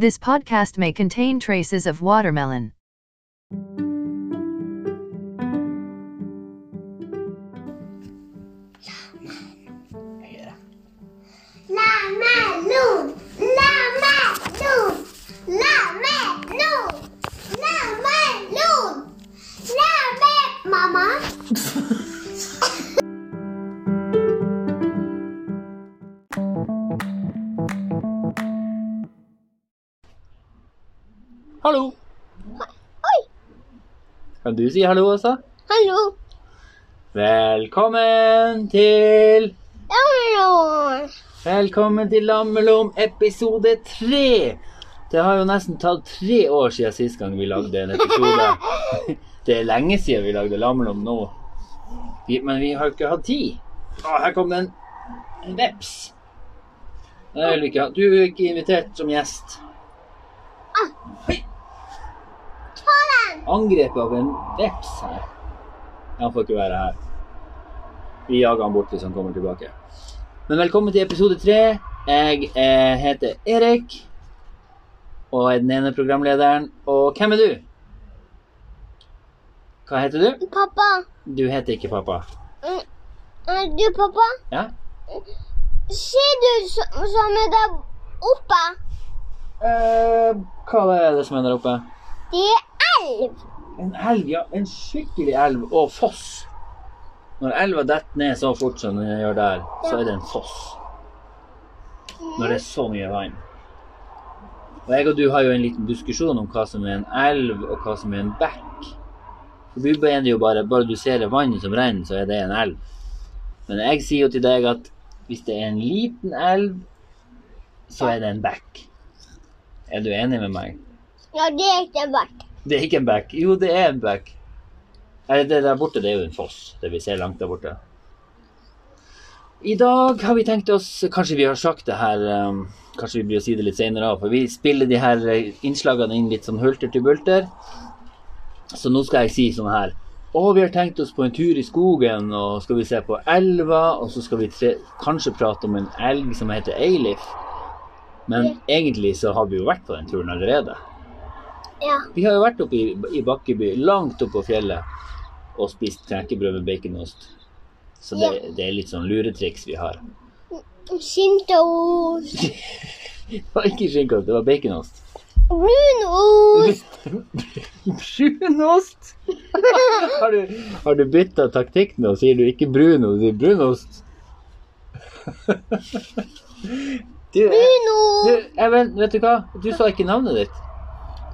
This podcast may contain traces of watermelon. Du si hallo også? Hallo! Velkommen til Lammelom. Velkommen til Lammelom episode tre. Det har jo nesten tatt tre år siden sist gang vi lagde en episode. Det er lenge siden vi lagde Lammelom nå. Men vi har ikke hatt tid. Å, her kom det en, en veps. Det vil vi ikke ha. Du er ikke invitert som gjest. Hei. Ta den! Angrep av en veps her. Han får ikke være her. Vi jager han bort hvis han kommer tilbake. Men velkommen til episode tre. Jeg eh, heter Erik og er den ene programlederen. Og hvem er du? Hva heter du? Pappa. Du heter ikke pappa. Mm, Er du pappa? Ja? Ser du som er der oppe? Eh, hva er det som er der oppe? Det er elv. En elv, ja. En skikkelig elv. Og foss. Når elva detter ned så fort som den gjør der, så er det en foss. Når det er så mye vann. Og jeg og du har jo en liten diskusjon om hva som er en elv, og hva som er en bekk. For du mener jo bare bare du ser vannet som renner, så er det en elv. Men jeg sier jo til deg at hvis det er en liten elv, så er det en bekk. Er du enig med meg? Ja, det er ikke en bekk. Det er ikke en bekk. Jo, det er en bekk. Eller det der borte, det er jo en foss. Det vi ser langt der borte. I dag har vi tenkt oss Kanskje vi har sagt det her um, Kanskje vi blir å si det litt senere av, for vi spiller de her eh, innslagene inn litt sånn hulter til bulter. Så nå skal jeg si sånn her Å, vi har tenkt oss på en tur i skogen, og skal vi se på elva, og så skal vi tre kanskje prate om en elg som heter Eilif. Men egentlig så har vi jo vært på den turen allerede. Ja. Vi har jo vært oppe i, i Bakkeby, langt oppe på fjellet, og spist knekkebrød med baconost. Så det, det er litt sånn luretriks vi har. Skinteost. Det var ikke skinkeost, det var baconost. Brunost. Brunost! har du, har du bytta taktikk nå? Sier du ikke brunost, du sier brunost? du, eh, du, Brunost. jeg vet, vet du hva? Du sa ikke navnet ditt.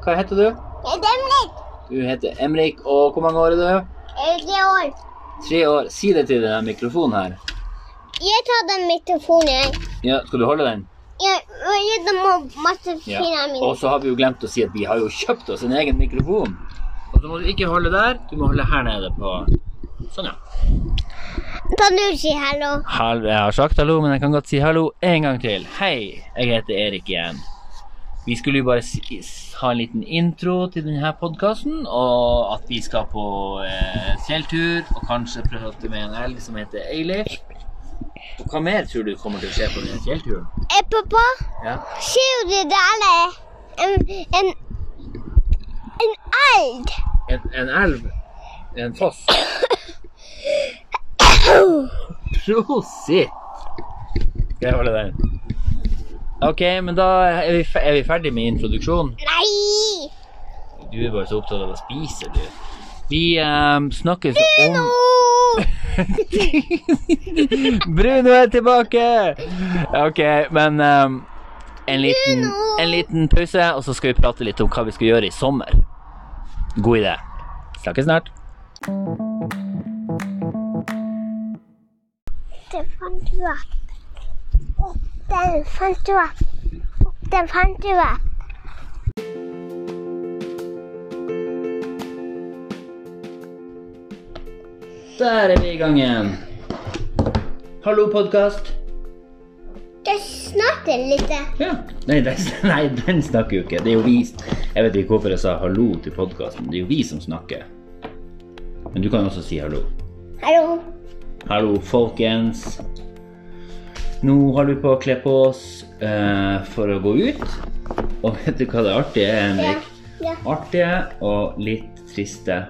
Hva heter du? Jeg heter Emrik. Du heter Emrik, og hvor mange år er du? Tre år. Tre år. Si det til denne mikrofonen her. Jeg tar den mikrofonen, jeg. Ja, skal du holde den? Ja, jeg må masse Ja. finne min. Og så har vi jo glemt å si at vi har jo kjøpt oss en egen mikrofon. Og så må du ikke holde der, du må holde her nede på Sånn, ja. Kan du si hallo? Hall- Jeg har sagt hallo, men jeg kan godt si hallo en gang til. Hei, jeg heter Erik igjen. Vi skulle jo bare ha en liten intro til denne podkasten, og at vi skal på eh, fjelltur, og kanskje prate med en elg som heter Eilif. Og hva mer tror du kommer til å skje på denne fjellturen? Eh, pappa, Ja? ser du det der? En, en, en elg. En, en elv? En foss? Prosit! Skal jeg holde den? Ok, men da er vi, er vi ferdig med introduksjonen. Nei! Du er bare så opptatt av å spise, du. Vi um, snakkes om Bruno! Bruno er tilbake! Ok, men um, en, liten, en liten pause, og så skal vi prate litt om hva vi skal gjøre i sommer. God idé. Snakkes snart. Det fant opp. Den fant du opp. Den fant du opp. Der er vi i gang igjen. Hallo, podkast. Det snakker litt. Ja. Nei, den, nei, den snakker jo ikke. Det er jo vi Jeg vet ikke hvorfor jeg sa hallo til podkasten. Det er jo vi som snakker. Men du kan også si hallo. Hallo. Hallo, folkens. Nå holder vi på å kle på oss eh, for å gå ut. Og vet du hva det artige er, Henrik? Ja. Artige og litt triste.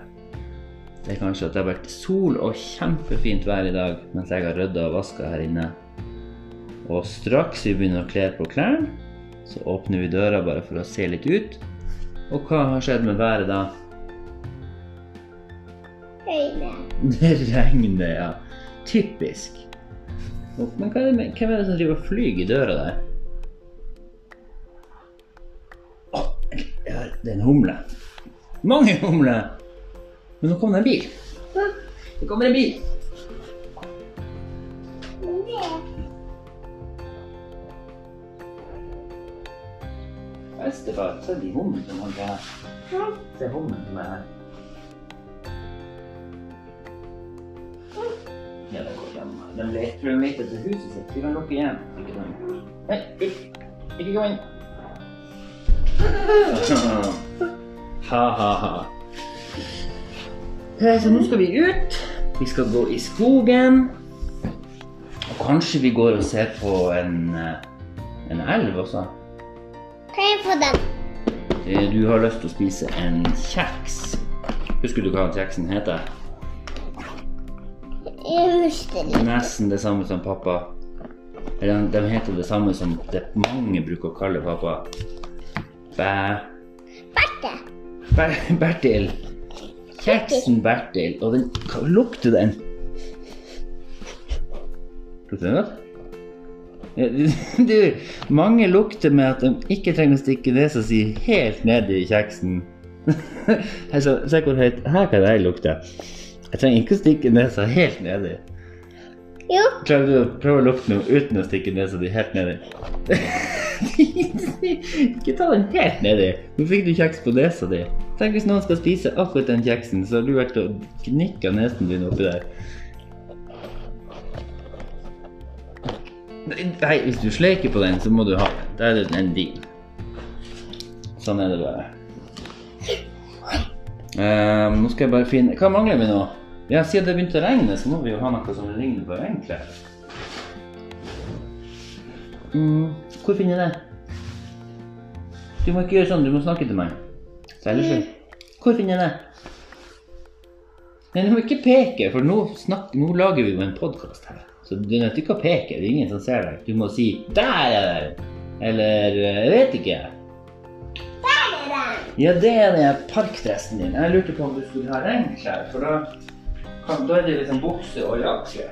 Det er kanskje at det har vært sol og kjempefint vær i dag mens jeg har rydda og vaska her inne. Og straks vi begynner å kle på klærne, så åpner vi døra bare for å se litt ut. Og hva har skjedd med været da? Regnet. Det regner, ja. Typisk. Men er det hvem er det som driver og flyr i døra der? Å, ja, det er en humle. Mange humler! Men nå kom det en bil. Det kommer en bil. Bestefar, se de humlene som han her. Se humlen som er her. Ja, det går hjem. De leter, tror de etter huset sitt. Vi kan lukke igjen. Ikke sånn. Nei, ut. Ikke gå inn. Ha, ha, ha. Eh, Så nå skal vi ut. Vi skal gå i skogen. Og kanskje vi går og ser på en, eh, en elv også. Kan jeg få den? Eh, Du har lyst til å spise en kjeks. Husker du hva kjeksen heter? Mister. Nesten det samme som pappa. Eller de heter det samme som det mange bruker å kalle pappa. Bæ... Berte. Ber Bertil. Kjeksen Bertil. Og den lukter den? Lukter den godt? Du- Du, mange lukter med at de ikke trenger å stikke nesa si helt ned i kjeksen. Altså, se hvor høyt Her kan jeg lukte. Jeg trenger ikke å stikke nesa helt nedi. Jo. Klarer du å prøve å lukte noe uten å stikke nesa di helt nedi? ikke ta den helt nedi. Nå fikk du kjeks på nesa di. Tenk hvis noen skal spise akkurat den kjeksen, så har du vært og gnikka nesen din oppi der. Nei, hvis du sleiker på den, så må du ha den. Da er den din. Sånn er det bare. Um, nå skal jeg bare finne Hva mangler vi nå? Ja, Siden det begynte å regne, så må vi jo ha noe som ligner på regnklær. Mm, hvor finner jeg det? Du må ikke gjøre sånn, du må snakke til meg. Særlig Hvor finner jeg det? Nei, du må ikke peke, for nå, snakk, nå lager vi jo en podkast her. Så du nødt ikke å peke, det er ingen som ser deg. Du må si 'der er den', eller 'jeg vet ikke'. Der er den. Ja, det er den parkdressen din. Jeg lurte på om du skulle ha regnklær, for da, da er det liksom bukse og jakke.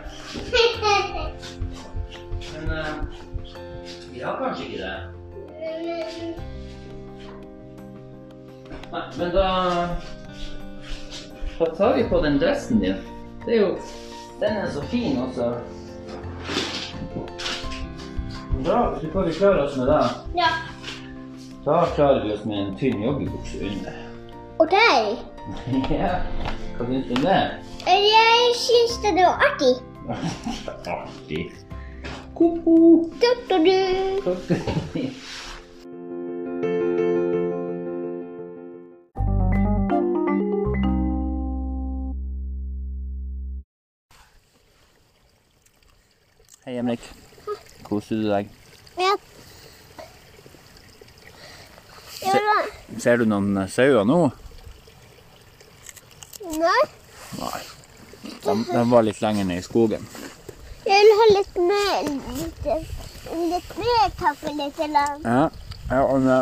Men uh, vi har kanskje ikke det. Nei, men da Da tar vi på den dressen din. Det er jo Den er så fin også. Bra. Får vi klare oss med det. Ja. Da klarer vi oss med en tynn joggebukse under. Deg. Ja, hva syns du om det? Jeg syns det var artig. Artig. Ko-ko. Du-du-du. Hei, Emrik. Koser du deg? Ja. Se. Ser du noen sauer nå? Nei. Den, De, de var litt lenger ned i skogen. Jeg vil ha litt mer, litt, litt mer kaffe, litt eller Ja, ja det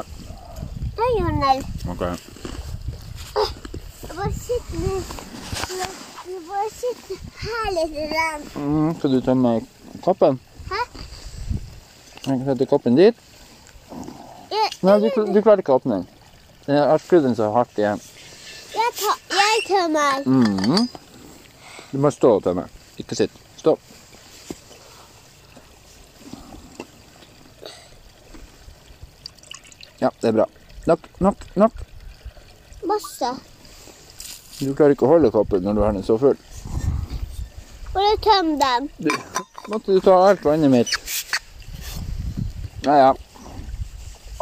Hei, Jonel. Ok. Jeg bare sitter Du bare sitter her litt. Eller. Mm, skal du tømme koppen? Hæ? Jeg kan sette koppen dit. Jeg, Nei, du, du klarer ikke å åpne den. Jeg har skrudd den så hardt igjen. Jeg tømmer. Mm. Du må stå og tømme. Ikke sitt. Stå. Ja, det er bra. Nok, nok, nok. Masse. Du klarer ikke å holde koppen når du har den så full. Og du tømmer den. Du, måtte du ta alt vannet mitt? Ja, ja.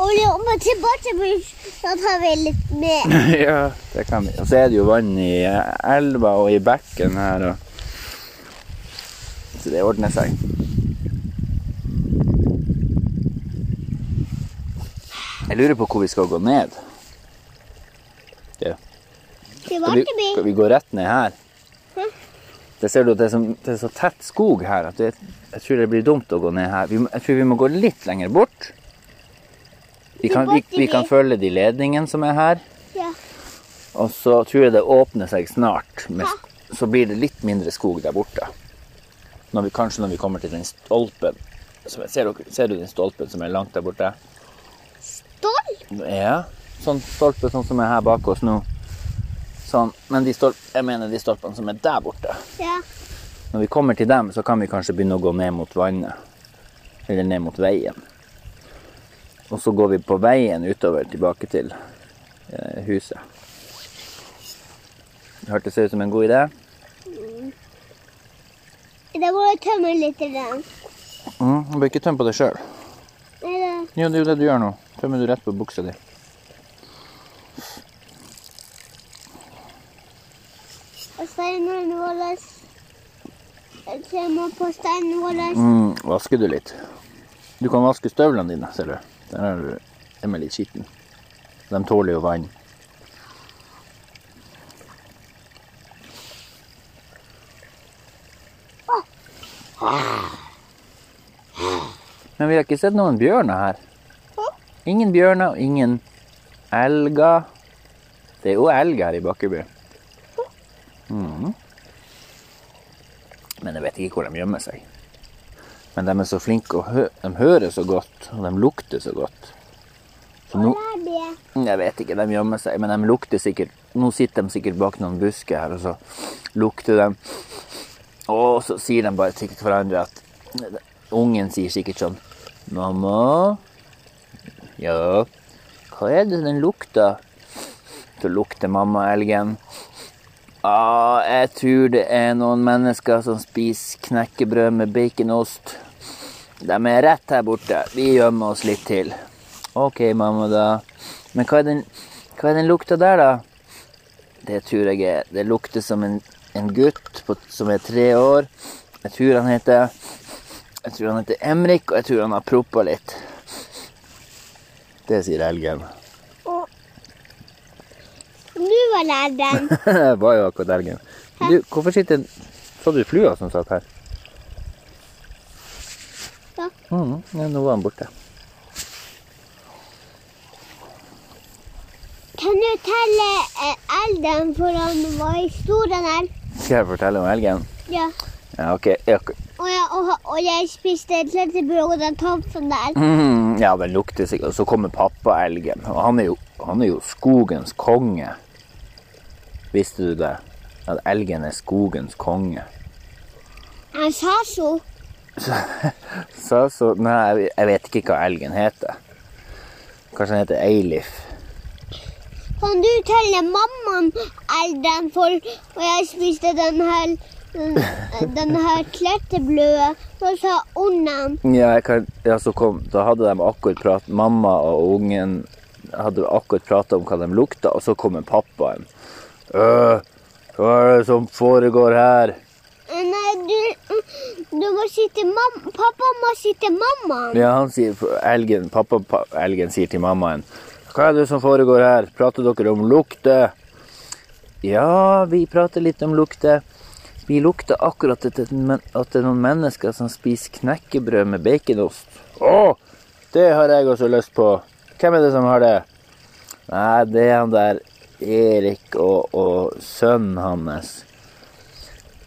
Og vi kommer tilbake, så da tar vi litt mer. ja, det kan vi. Og så er det jo vann i elva og i bekken her. Og... Så det ordner seg. Jeg lurer på hvor vi skal gå ned. Det Skal vi, skal vi. gå rett ned her? Det ser du at det er, så, det er så tett skog her at det, jeg tror det blir dumt å gå ned her. Vi, jeg tror vi må gå litt lenger bort. Vi kan, vi, vi kan følge de ledningene som er her. Ja. Og så tror jeg det åpner seg snart. Med, så blir det litt mindre skog der borte. Når vi, kanskje når vi kommer til den stolpen. Som, ser, dere, ser du den stolpen som er langt der borte? Stolt. Ja. Sånn stolpe sånn som er her bak oss nå. Sånn. Men de stolp, jeg mener de stolpene som er der borte. Ja. Når vi kommer til dem, så kan vi kanskje begynne å gå ned mot vannet. Eller ned mot veien. Og så går vi på veien utover tilbake til eh, huset. Hørtes det ut som en god idé? Det må jeg tømme litt den. Mm, du bør ikke tømme på deg sjøl. Nei, det Jo, det er jo det du gjør nå. Tømmer du rett på buksa di. Og steinene våre. Jeg kommer på steinene våre. Mm, vasker du litt? Du kan vaske støvlene dine, ser du. Der er du litt skitten. De tåler jo vann. Men vi har ikke sett noen bjørner her. Ingen bjørner og ingen elger. Det er jo elg her i Bakkeby. Mm. Men jeg vet ikke hvor de gjemmer seg. Men de er så flinke, og hø de hører så godt, og de lukter så godt. Så nå, jeg vet ikke, de gjemmer seg, men de lukter sikkert Nå sitter de sikkert bak noen busker her, og så lukter de. Og så sier de bare til hverandre at Ungen sier sikkert sånn Mamma? Ja? Hva er det den lukter? Så lukter mamma elgen. Ja, jeg tror det er noen mennesker som spiser knekkebrød med baconost. De er rett her borte. Vi gjemmer oss litt til. OK, mamma, da. Men hva er den, hva er den lukta der, da? Det tror jeg er Det lukter som en, en gutt på, som er tre år. Jeg tror han heter Jeg tror han heter Emrik, og jeg tror han har proppa litt. Det sier elgen. Nå var jo akkurat elgen. Du, hvorfor sitter Så du flua som satt her? Ja. Mm, ja, nå var han borte. Kan du telle elgen elden for han var i stor den her? Skal jeg fortelle om elgen? Ja. Ja, ok. Og jeg, og, og jeg spiste klettebrød og den toppen der. Mm, ja den lukter sikkert. Og så kommer pappaelgen. Og han er, jo, han er jo skogens konge. Visste du det? At elgen er skogens konge. Han sa så. Sa så Nei, jeg vet- ikke hva elgen heter. Kanskje han heter Eilif. Kan du telle mammaen elgen for Og jeg spiste den her den, her klettebrødet. og sa ungen Ja, kan, ja så kom, da hadde de akkurat prat, mamma og ungen hadde akkurat prata om hva de lukta, og så kommer pappaen. Øh, hva er det som foregår her? Nei, du, du må si til mamma. Pappa må si til mammaen. Ja, han sier, elgen, pappa pa, elgen sier til mammaen. Hva er det som foregår her? Prater dere om lukter? Ja, vi prater litt om lukter. Vi lukter akkurat at det, at det er noen mennesker som spiser knekkebrød med baconost. Å, det har jeg også lyst på. Hvem er det som har det? Nei, det er han der Erik og, og sønnen hans.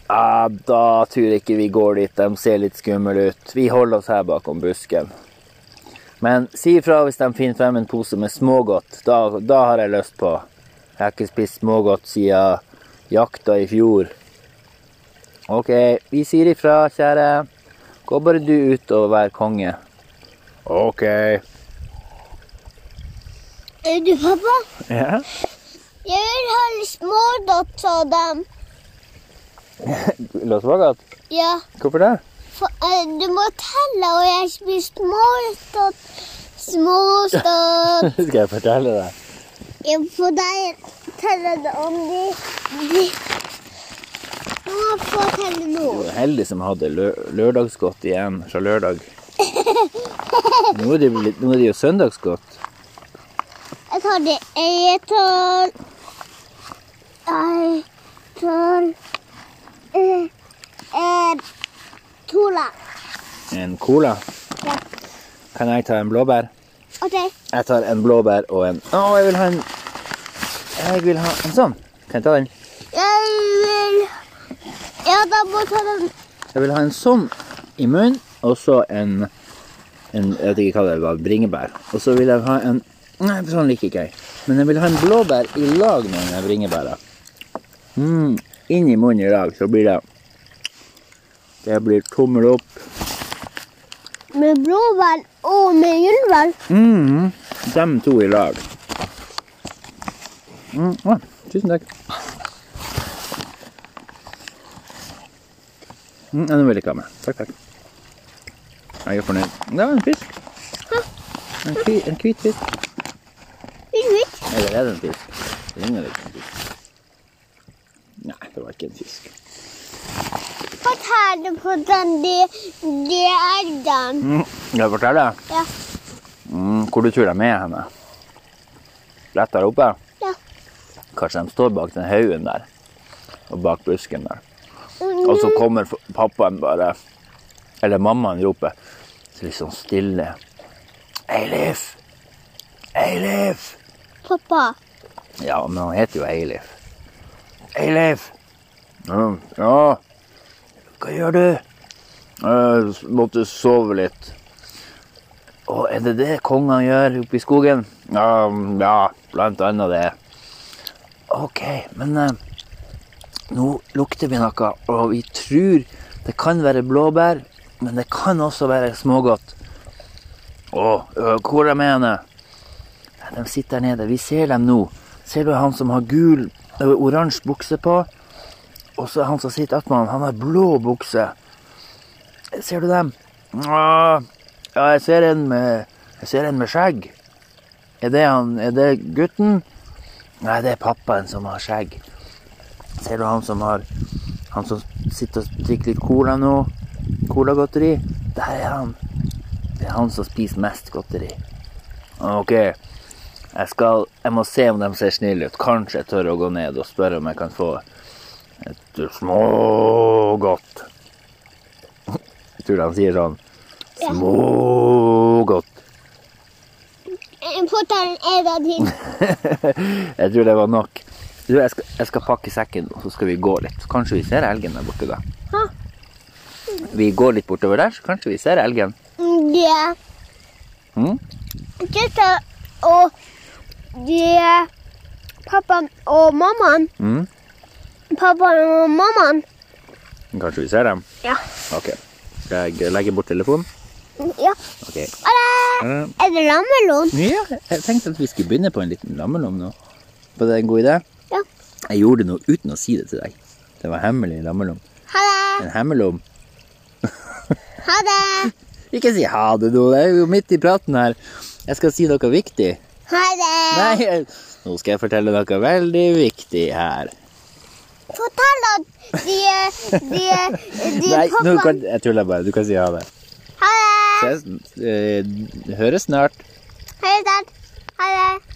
ah, da tror jeg ikke vi går dit. De ser litt skumle ut. Vi holder oss her bakom busken. Men si ifra hvis de finner frem en pose med smågodt. Da, da har jeg lyst på. Jeg har ikke spist smågodt siden jakta i fjor. OK, vi sier ifra, kjære. Gå bare du ut og vær konge. OK. Er du pappa? Ja? Jeg vil ha litt smågodt av dem. Vil du ha smågodt? Ja, Hvorfor det? for, eh, du må telle, og jeg spiser smågodt. Smågodt. Skal jeg fortelle deg? Jeg får deg telle det om de, de. Du må få telle nå. Du er heldig som hadde lø lørdagsgodt igjen fra lørdag. Nå er det, blitt- nå er det jo søndagsgodt. tar det. Jeg tar Jeg tar eh, eh, Cola. En cola. Ja. Kan jeg ta en blåbær? OK. Jeg tar en blåbær og en Å, jeg vil ha en Jeg vil ha en sånn. Kan jeg ta den? Jeg vil Ja, da må jeg ta den. Jeg vil ha en sånn i munnen, og så en, en Jeg vet ikke hva det var, bringebær. Og så vil jeg ha en Nei, sånn liker ikke jeg. Men jeg vil ha en blåbær i lag med den bringebæra. Mm, inn i munnen i dag så blir det Det blir tommel opp. Med blåbær og med jordbær. Mm, dem to i lag. Mm, å, tusen takk. Mm, nå vil jeg ikke ha med. Takk, takk. Jeg er fornøyd. Det var en fisk. En, kvi, en hvit fisk. Hvitt. Eller er det en fisk? Det ligner litt det var ikke en fisk. Fortell hvordan den de, er den. Mm, jeg fortelle? Ja. Mm, hvor du tror de er henne? Rett der oppe? Ja. Kanskje de står bak den haugen der. Og bak busken der. Og så kommer pappaen bare, eller mammaen roper, så litt sånn stille. Eilif! Eilif! Pappa. Ja, men han heter jo Eilif. Eilif! Ja, hva gjør du? Jeg måtte sove litt. Å, er det det kongene gjør oppe i skogen? Ja, ja, blant annet det. Ok, men eh, nå lukter vi noe, og vi tror det kan være blåbær, men det kan også være smågodt. Å, hvor er de De sitter der nede. Vi ser dem nå. Ser du han som har gul, oransje bukse på? Og så er han som sitter attmed han, han har blå bukse. Ser du dem? Ja, jeg ser en med, ser en med skjegg. Er det, han, er det gutten? Nei, det er pappaen som har skjegg. Ser du han som har Han som sitter og drikker litt cola nå? Colagodteri? Der er han. Det er han som spiser mest godteri. Ok. Jeg skal Jeg må se om de ser snille ut. Kanskje jeg tør å gå ned og spørre om jeg kan få et smågodt. Jeg tror de sier sånn. Smågodt. Jeg tror det var nok. Jeg, skal, jeg skal pakke sekken, og så skal vi gå litt. Kanskje vi ser elgen der borte, da. Hå? Vi går litt bortover der, så kanskje vi ser elgen. Ja. Mm? Og det Pappaen og mammaen. Mm? Pappaen og mammaen. Kanskje vi ser dem? Ja. Ok. Skal jeg legge bort telefonen? Ja. Ok. Eh, er det lammelom? Ja, jeg tenkte at vi skulle begynne på en liten lammelom nå. Var det en god idé? Ja. Jeg gjorde det nå uten å si det til deg. Det var hemmelig lammelom. Ha det. En hemmelom. Ha det. Ikke si ha det du. jeg er jo midt i praten her. Jeg skal si noe viktig. Ha det. Nei, nå skal jeg fortelle noe veldig viktig her. Fortell at de, de, de Nei, nå kan, jeg tuller bare. Du kan si ha det. Ha det. Ses, eh, høres snart. Ha det. Ha det.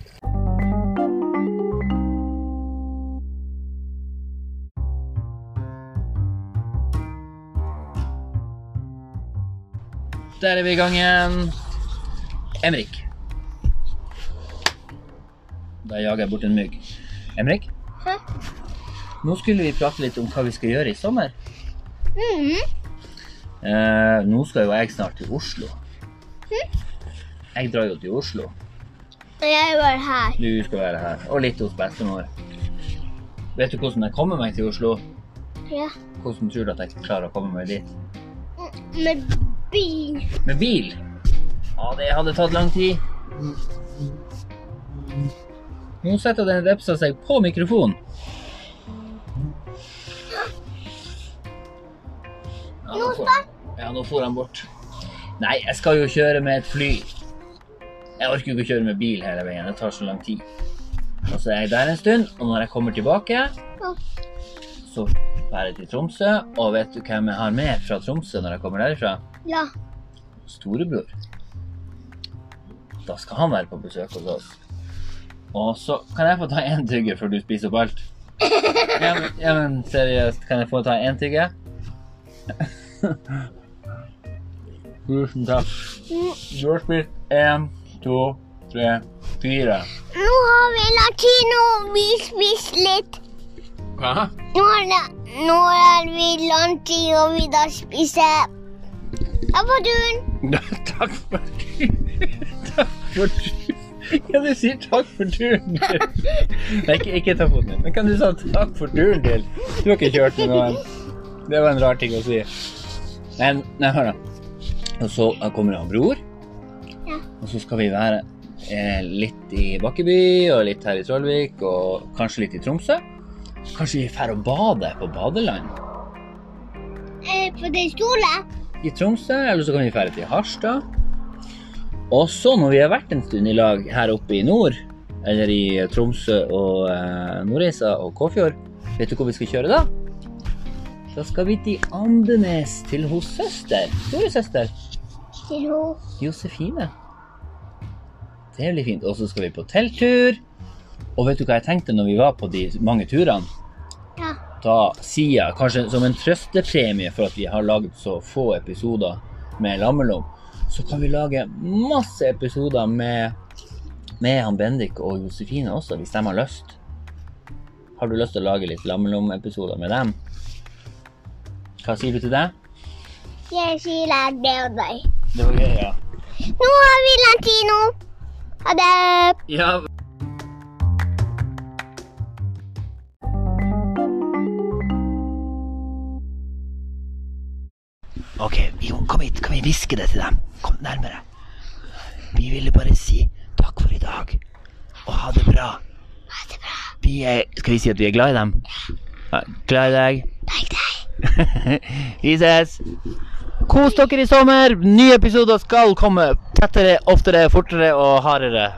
Der er vi i gang igjen. Emrik. Da jager jeg bort en mygg. Emrik? Hæ? Nå skulle vi prate litt om hva vi skal gjøre i sommer. Mhm. Eh, nå skal jo jeg snart til Oslo. Jeg drar jo til Oslo. Jeg var her. Du skal være her. Og litt hos bestemor. Vet du hvordan jeg kommer meg til Oslo? Ja. Hvordan tror du at jeg klarer å komme meg dit? Med bil. Med bil? Ja, det hadde tatt lang tid. Nå setter den repsa seg på mikrofonen. Ja, nå får han bort. Nei, jeg skal jo kjøre med et fly. Jeg orker jo ikke å kjøre med bil hele veien. Det tar så lang tid. Og så er jeg der en stund, og når jeg kommer tilbake, så drar jeg til Tromsø. Og vet du hvem jeg har med fra Tromsø når jeg kommer derifra? Ja. storebror. Da skal han være på besøk hos oss. Og så kan jeg få ta én tygge før du spiser opp alt. Ja, men, ja, men seriøst, kan jeg få ta én tygge? Tusen takk. Du har spist én, to, tre, fire. Nå har vi latino, vi spiser litt. Hva? Nå er, det, nå er vi lunsj, og vi da spiser Takk for turen. Takk for Takk for turen. Ja, du sier takk for turen til Nei, ikke, ikke ta foten din. Men kan du si takk for turen til? Du har ikke kjørt med noen. Det var en rar ting å si. Men nei, hør, da. Og så kommer det en bror. Ja. Og så skal vi være eh, litt i Bakkeby og litt her i Trollvik og kanskje litt i Tromsø. Kanskje vi drar og bader på badeland Eh, på den stole. i Tromsø, eller så kan vi dra til Harstad. Og så, når vi har vært en stund i lag her oppe i nord, eller i Tromsø og eh, Nordreisa og Kåfjord, vet du hvor vi skal kjøre da? Da skal vi til Andenes, til hos søster. Storesøster Til hun. Josefine. Det blir fint. Og så skal vi på telttur. Og vet du hva jeg tenkte når vi var på de mange turene? Ja. da sier jeg, kanskje som en trøstepremie for at vi har laget så få episoder med Lammelom, så kan vi lage masse episoder med, med han Bendik og Josefine også, hvis de har lyst. Har du lyst til å lage litt Lammelom-episoder med dem? Hva sier du til det? Jeg sier det er deg. Det var gøy, ja. Nå har vi Lantino. Ha det. Ja, Ok, Jon, kom hit. Kan vi hviske det til dem? Kom nærmere. Vi ville bare si takk for i dag, og ha det bra. Ha det bra. Vi er, skal vi si at vi er glad i dem? Ja, glad i deg. Takk deg. vi ses. Kos dere i sommer. Nye episoder skal komme tettere, oftere, fortere og hardere.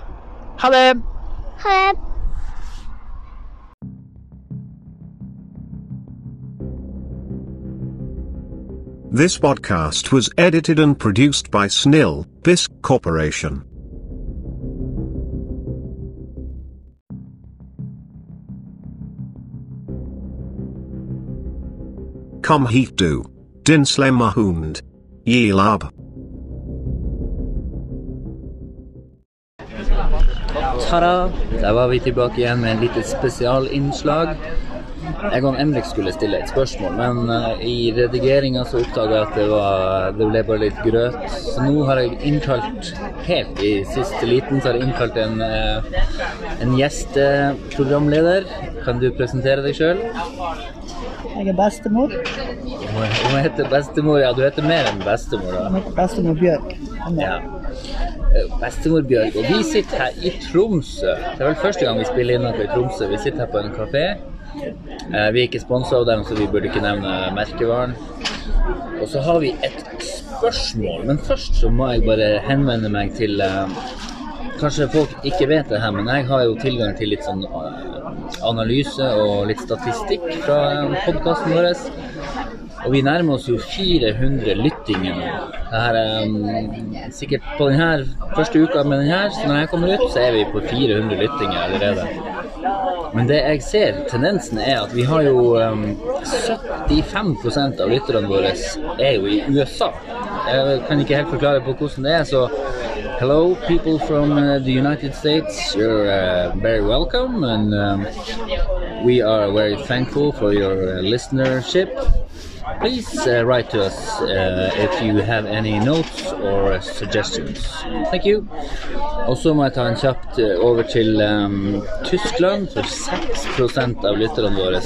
Ha det! Ha det. This podcast was edited and produced by Snil, Bisc Corporation. Kom hit du. Din slemma hund. Yelab. Ta-da! Der var vi tilbake igjen med en lite spesialinnslag. Jeg og Emrik skulle stille et spørsmål, men eh, i redigeringa så oppdaga jeg at det, var, det ble bare litt grøt. Så nå har jeg innkalt, helt i siste liten, så har jeg innkalt en, eh, en gjesteprogramleder. Kan du presentere deg sjøl? Jeg er bestemor. Hun heter bestemor. Ja, du heter mer enn bestemor, da. Heter bestemor Bjørk. Er- Ja. Eh, Bestemor Bjørg, og vi sitter her i Tromsø. Det er vel første gang vi spiller inn noe i Tromsø. Vi sitter her på en kafé. Eh, Vi er ikke sponsa av dem, så vi burde ikke nevne merkevaren. Og så har vi et spørsmål, men først så må jeg bare henvende meg til eh, Kanskje folk ikke vet det her, men jeg har jo tilgang til litt sånn analyse og litt statistikk fra podkasten vår. Og vi nærmer oss jo 400 lyttinger nå. Det her er um, sikkert på denne første uka med denne, så når jeg kommer ut, så er vi på 400 lyttinger allerede. Men det jeg ser, tendensen er at vi har jo um, 75% av lytterne våre er jo i USA. Jeg kan ikke helt forklare på hvordan det er, så hello people from uh, the United States. You're uh, very welcome and um, we are very thankful for your uh, listenership. Please uh, write to us uh, if you have any notes or uh, suggestions. Thank you. Og så må jeg ta en kjapt uh, over til um, Tyskland, for 6 av lytterne våre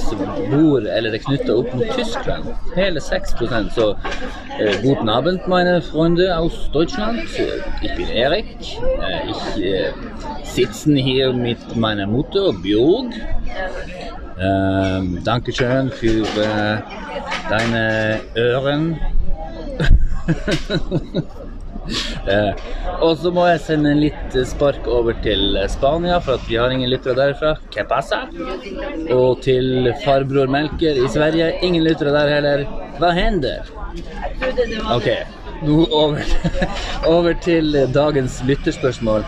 bor eller er knytta opp mot Tyskland. Hele 6 Så uh, guten Abend, meine Freunde aus Deutschland. Uh, Ich bin Erik. Ich sitzen hier mit meiner Mutter Björg. Ähm, Dankeschön für äh, deine Øren. Eh, og så må jeg sende en litt spark over til Spania, for at vi har ingen lyttere derfra. Que pasa? Og til farbror Melker i Sverige. Ingen lyttere der heller. Hva hender? Ok, nå over, over til dagens lytterspørsmål.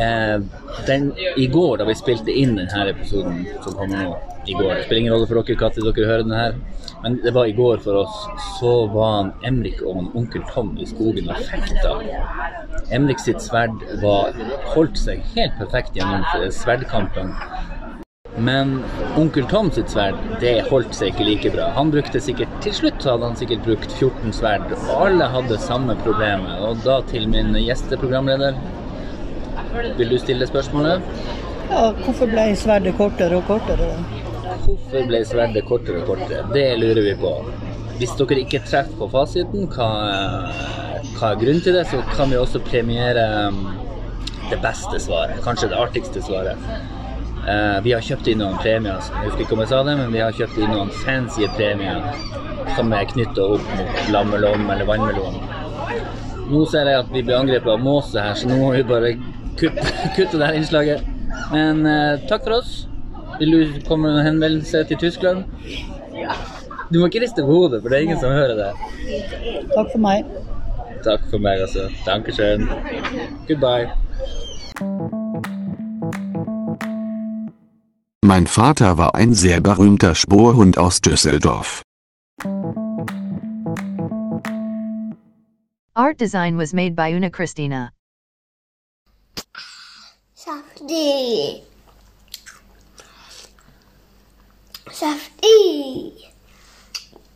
Eh, den, I går, da vi spilte inn denne episoden som kommer nå i går Det spiller ingen rolle for dere når dere hører den her, men det var i går for oss. Så var han Emrik og han onkel Tom i skogen og fekta. Emrik sitt sverd var, holdt seg helt perfekt gjennom sverdkampen. Men onkel Tom sitt sverd, det holdt seg ikke like bra. Han brukte sikkert, Til slutt hadde han sikkert brukt 14 sverd, og alle hadde samme problemet. Og da til min gjesteprogramleder. Vil du stille spørsmålet? Ja, hvorfor ble sverdet kortere og kortere? Hvorfor ble sverdet kortere og kortere? Det lurer vi på. Hvis dere ikke treffer på fasiten, hva, hva er grunnen til det, så kan vi også premiere um, det beste svaret. Kanskje det artigste svaret. Eh, vi har kjøpt inn noen premier, jeg husker ikke om jeg sa det, men vi har kjøpt inn noen fancy premier som er knytta opp mot lammelom eller vannmelon. Nå ser jeg at vi blir angrepet av måse her, så nå må vi bare kutte, kutte det her innslaget. Men eh, takk for oss. Vil du komme med en henvendelse til Tyskland? Du må ikke riste på hodet, for det er ingen som hører det. Takk for meg. Takk for meg, altså. Dankeschön. Goodbye. Mein Vater war ein sehr berühmter Sporhund aus Düsseldorf. Art design was made by Una Christina. Safety. Safety.